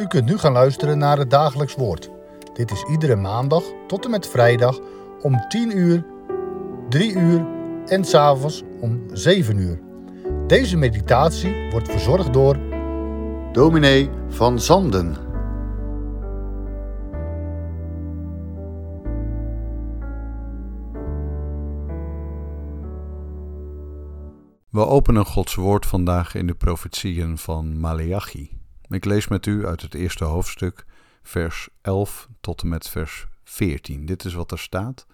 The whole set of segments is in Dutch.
U kunt nu gaan luisteren naar het dagelijks woord. Dit is iedere maandag tot en met vrijdag om 10 uur, 3 uur en s'avonds om 7 uur. Deze meditatie wordt verzorgd door dominee van Zanden. We openen Gods woord vandaag in de profetieën van Maleachi. Ik lees met u uit het eerste hoofdstuk, vers 11 tot en met vers 14. Dit is wat er staat.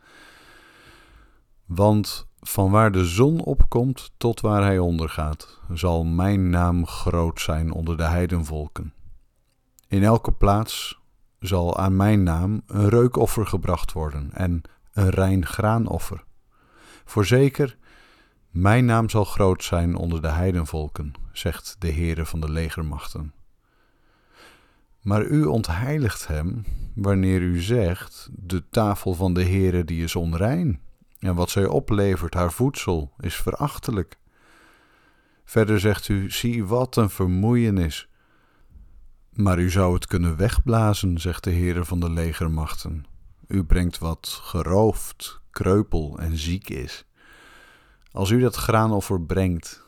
Want van waar de zon opkomt tot waar hij ondergaat, zal mijn naam groot zijn onder de heidenvolken. In elke plaats zal aan mijn naam een reukoffer gebracht worden en een rein graanoffer. Voorzeker, mijn naam zal groot zijn onder de heidenvolken, zegt de Heere van de legermachten. Maar u ontheiligt hem wanneer u zegt: De tafel van de Heere die is onrein, en wat zij oplevert, haar voedsel, is verachtelijk. Verder zegt u: Zie wat een vermoeienis. Maar u zou het kunnen wegblazen, zegt de Heere van de legermachten. U brengt wat geroofd, kreupel en ziek is. Als u dat graanoffer brengt,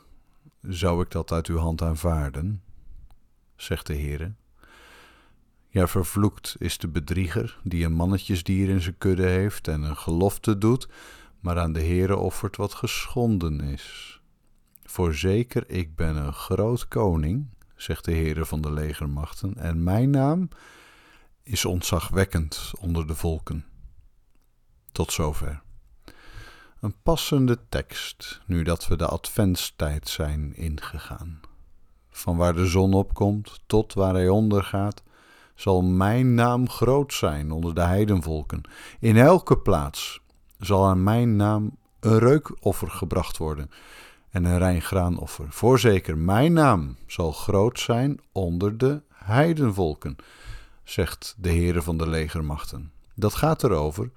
zou ik dat uit uw hand aanvaarden, zegt de Heere. Ja, vervloekt is de bedrieger die een mannetjesdier in zijn kudde heeft en een gelofte doet, maar aan de Heere offert wat geschonden is. Voorzeker, ik ben een groot koning, zegt de Heere van de legermachten, en mijn naam is ontzagwekkend onder de volken. Tot zover. Een passende tekst, nu dat we de adventstijd zijn ingegaan. Van waar de zon opkomt tot waar hij ondergaat, zal mijn naam groot zijn onder de heidenvolken. In elke plaats zal aan mijn naam een reukoffer gebracht worden en een rein graanoffer. Voorzeker, mijn naam zal groot zijn onder de heidenvolken, zegt de Heere van de legermachten. Dat gaat erover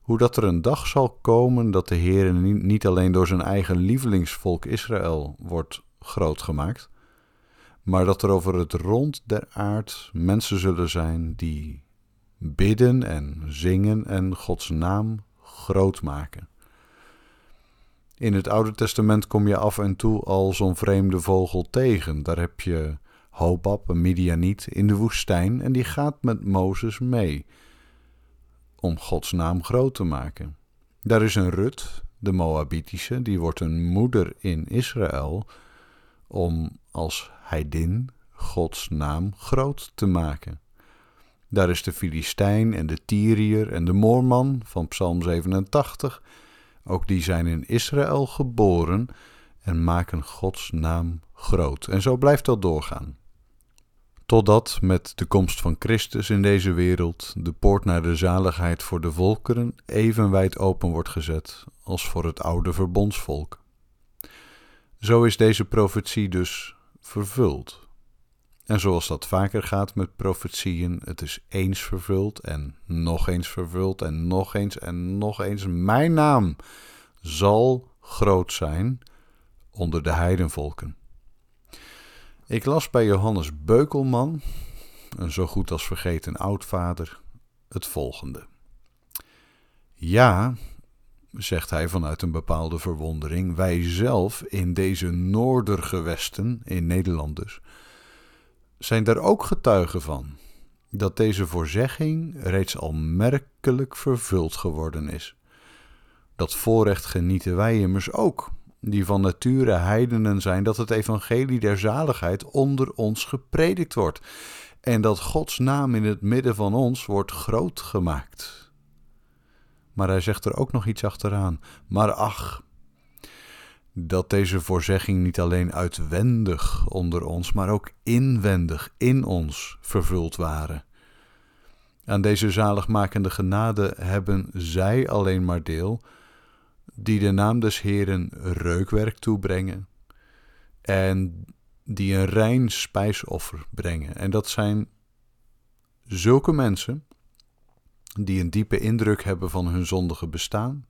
hoe dat er een dag zal komen dat de Heer niet alleen door zijn eigen lievelingsvolk Israël wordt groot gemaakt, maar dat er over het rond der aard mensen zullen zijn die bidden en zingen en Gods naam groot maken. In het Oude Testament kom je af en toe al zo'n vreemde vogel tegen. Daar heb je Hobab, een Midianiet, in de woestijn en die gaat met Mozes mee om Gods naam groot te maken. Daar is een Rut, de Moabitische, die wordt een moeder in Israël om als heidin Gods naam groot te maken. Daar is de Filistijn en de Tyriër en de Moorman van Psalm 87. Ook die zijn in Israël geboren en maken Gods naam groot. En zo blijft dat doorgaan. Totdat met de komst van Christus in deze wereld de poort naar de zaligheid voor de volkeren even wijd open wordt gezet als voor het oude verbondsvolk. Zo is deze profetie dus vervuld. En zoals dat vaker gaat met profetieën, het is eens vervuld en nog eens vervuld en nog eens en nog eens. Mijn naam zal groot zijn onder de heidenvolken. Ik las bij Johannes Beukelman, een zo goed als vergeten oudvader, het volgende. Ja, zegt hij vanuit een bepaalde verwondering, wij zelf in deze noordergewesten, in Nederland dus, zijn daar ook getuigen van dat deze voorzegging reeds al merkelijk vervuld geworden is. Dat voorrecht genieten wij immers ook, die van nature heidenen zijn, dat het evangelie der zaligheid onder ons gepredikt wordt en dat Gods naam in het midden van ons wordt groot gemaakt. Maar hij zegt er ook nog iets achteraan. Maar ach, dat deze voorzegging niet alleen uitwendig onder ons, maar ook inwendig in ons vervuld waren. Aan deze zaligmakende genade hebben zij alleen maar deel die de naam des Heeren reukwerk toebrengen en die een rein spijsoffer brengen. En dat zijn zulke mensen die een diepe indruk hebben van hun zondige bestaan,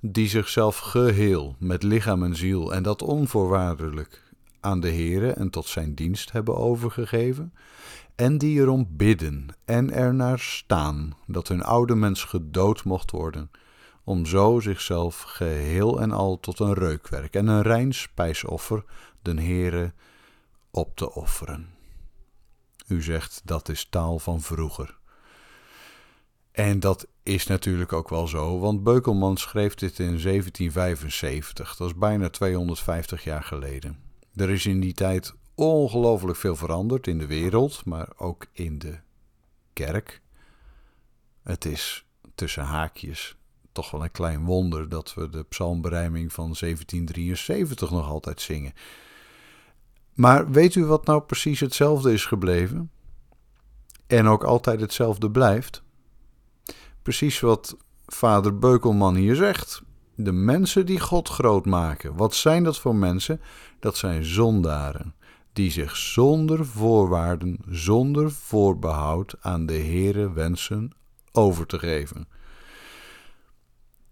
die zichzelf geheel met lichaam en ziel en dat onvoorwaardelijk aan de Heere en tot zijn dienst hebben overgegeven, en die erom bidden en ernaar staan dat hun oude mens gedood mocht worden, om zo zichzelf geheel en al tot een reukwerk en een rein spijsoffer den Heere op te offeren. U zegt dat is taal van vroeger. En dat is natuurlijk ook wel zo, want Beukelman schreef dit in 1775. Dat is bijna 250 jaar geleden. Er is in die tijd ongelooflijk veel veranderd in de wereld, maar ook in de kerk. Het is tussen haakjes toch wel een klein wonder dat we de psalmberijming van 1773 nog altijd zingen. Maar weet u wat nou precies hetzelfde is gebleven? En ook altijd hetzelfde blijft? Precies wat vader Beukelman hier zegt. De mensen die God groot maken. Wat zijn dat voor mensen? Dat zijn zondaren. Die zich zonder voorwaarden, zonder voorbehoud aan de Heere wensen over te geven.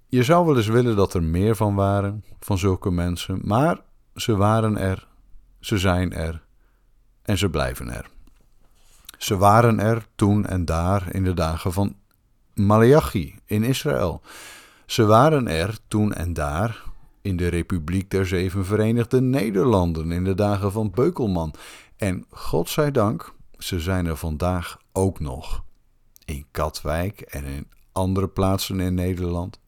Je zou wel eens willen dat er meer van waren, van zulke mensen, maar ze waren er, ze zijn er en ze blijven er. Ze waren er toen en daar in de dagen van Malachi in Israël. Ze waren er toen en daar in de Republiek der Zeven Verenigde Nederlanden in de dagen van Beukelman. En God zij dank, ze zijn er vandaag ook nog. In Katwijk en in andere plaatsen in Nederland.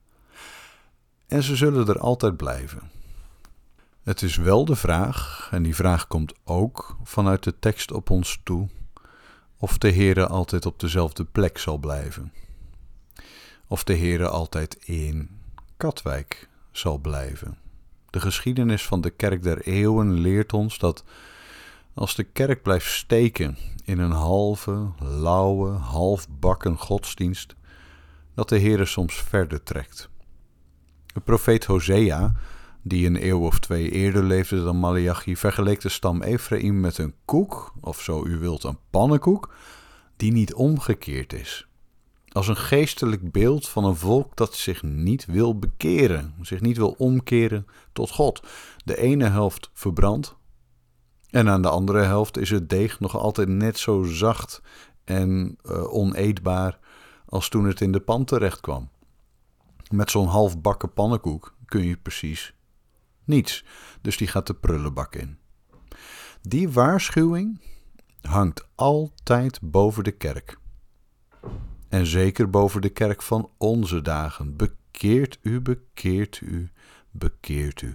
En ze zullen er altijd blijven. Het is wel de vraag, en die vraag komt ook vanuit de tekst op ons toe, of de Heere altijd op dezelfde plek zal blijven of de Heere altijd in Katwijk zal blijven. De geschiedenis van de kerk der eeuwen leert ons dat als de kerk blijft steken in een halve, lauwe, halfbakken godsdienst, dat de Heere soms verder trekt. De profeet Hosea, die een eeuw of twee eerder leefde dan Malachi, vergeleek de stam Ephraim met een koek, of zo u wilt een pannenkoek, die niet omgekeerd is als een geestelijk beeld van een volk dat zich niet wil bekeren, zich niet wil omkeren tot God. De ene helft verbrandt en aan de andere helft is het deeg nog altijd net zo zacht en uh, oneetbaar als toen het in de pan terecht kwam. Met zo'n halfbakken pannenkoek kun je precies niets, dus die gaat de prullenbak in. Die waarschuwing hangt altijd boven de kerk en zeker boven de kerk van onze dagen. Bekeert u, bekeert u, bekeert u.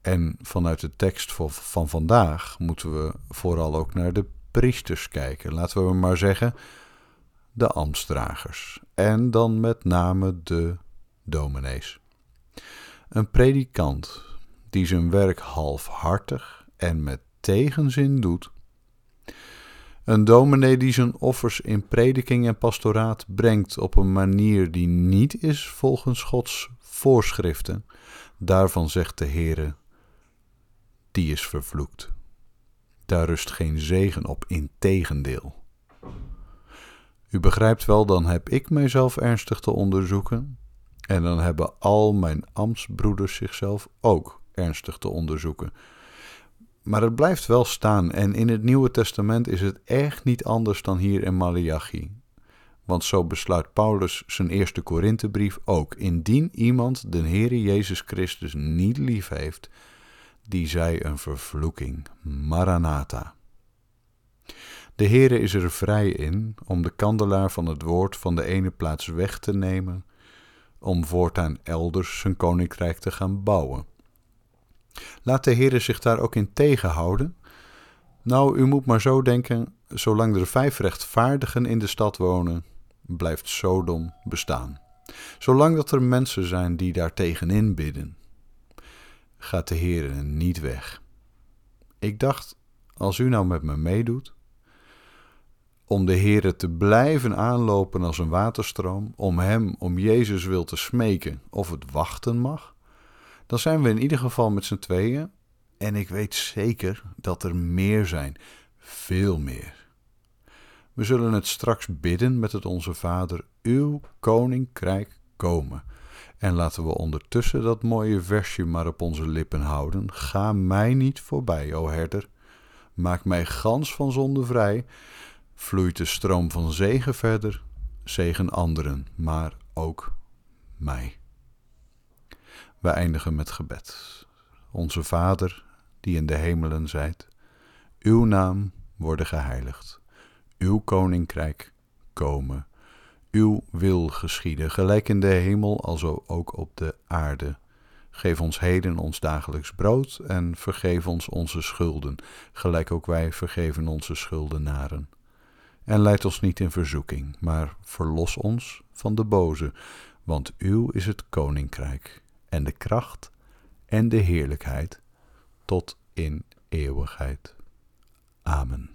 En vanuit de tekst van vandaag moeten we vooral ook naar de priesters kijken. Laten we maar zeggen, de ambtsdragers. En dan met name de dominees. Een predikant die zijn werk halfhartig en met tegenzin doet, een dominee die zijn offers in prediking en pastoraat brengt op een manier die niet is volgens Gods voorschriften, daarvan zegt de Heere, die is vervloekt. Daar rust geen zegen op, integendeel. U begrijpt wel, dan heb ik mijzelf ernstig te onderzoeken, en dan hebben al mijn ambtsbroeders zichzelf ook ernstig te onderzoeken. Maar het blijft wel staan en in het Nieuwe Testament is het echt niet anders dan hier in Malachi. Want zo besluit Paulus zijn eerste Korinthebrief ook. Indien iemand de Heere Jezus Christus niet lief heeft, die zij een vervloeking. Maranatha. De Heere is er vrij in om de kandelaar van het woord van de ene plaats weg te nemen, om voortaan elders zijn koninkrijk te gaan bouwen. Laat de Heer zich daar ook in tegenhouden? Nou, u moet maar zo denken: zolang er vijf rechtvaardigen in de stad wonen, blijft Sodom bestaan. Zolang dat er mensen zijn die daar tegenin bidden, gaat de Heer niet weg. Ik dacht, als u nou met me meedoet, om de Heere te blijven aanlopen als een waterstroom, om Hem, om Jezus wil te smeken of het wachten mag, dan zijn we in ieder geval met z'n tweeën. En ik weet zeker dat er meer zijn. Veel meer. We zullen het straks bidden met het Onze Vader, uw koninkrijk komen. En laten we ondertussen dat mooie versje maar op onze lippen houden. Ga mij niet voorbij, o herder. Maak mij gans van zonde vrij. Vloeit de stroom van zegen verder. Zegen anderen, maar ook mij. We eindigen met gebed. Onze Vader, die in de hemelen zijt, uw naam worden geheiligd, uw koninkrijk komen, uw wil geschieden, gelijk in de hemel als ook op de aarde. Geef ons heden ons dagelijks brood en vergeef ons onze schulden, gelijk ook wij vergeven onze schuldenaren. En leid ons niet in verzoeking, maar verlos ons van de boze, want uw is het koninkrijk en de kracht en de heerlijkheid tot in eeuwigheid. Amen.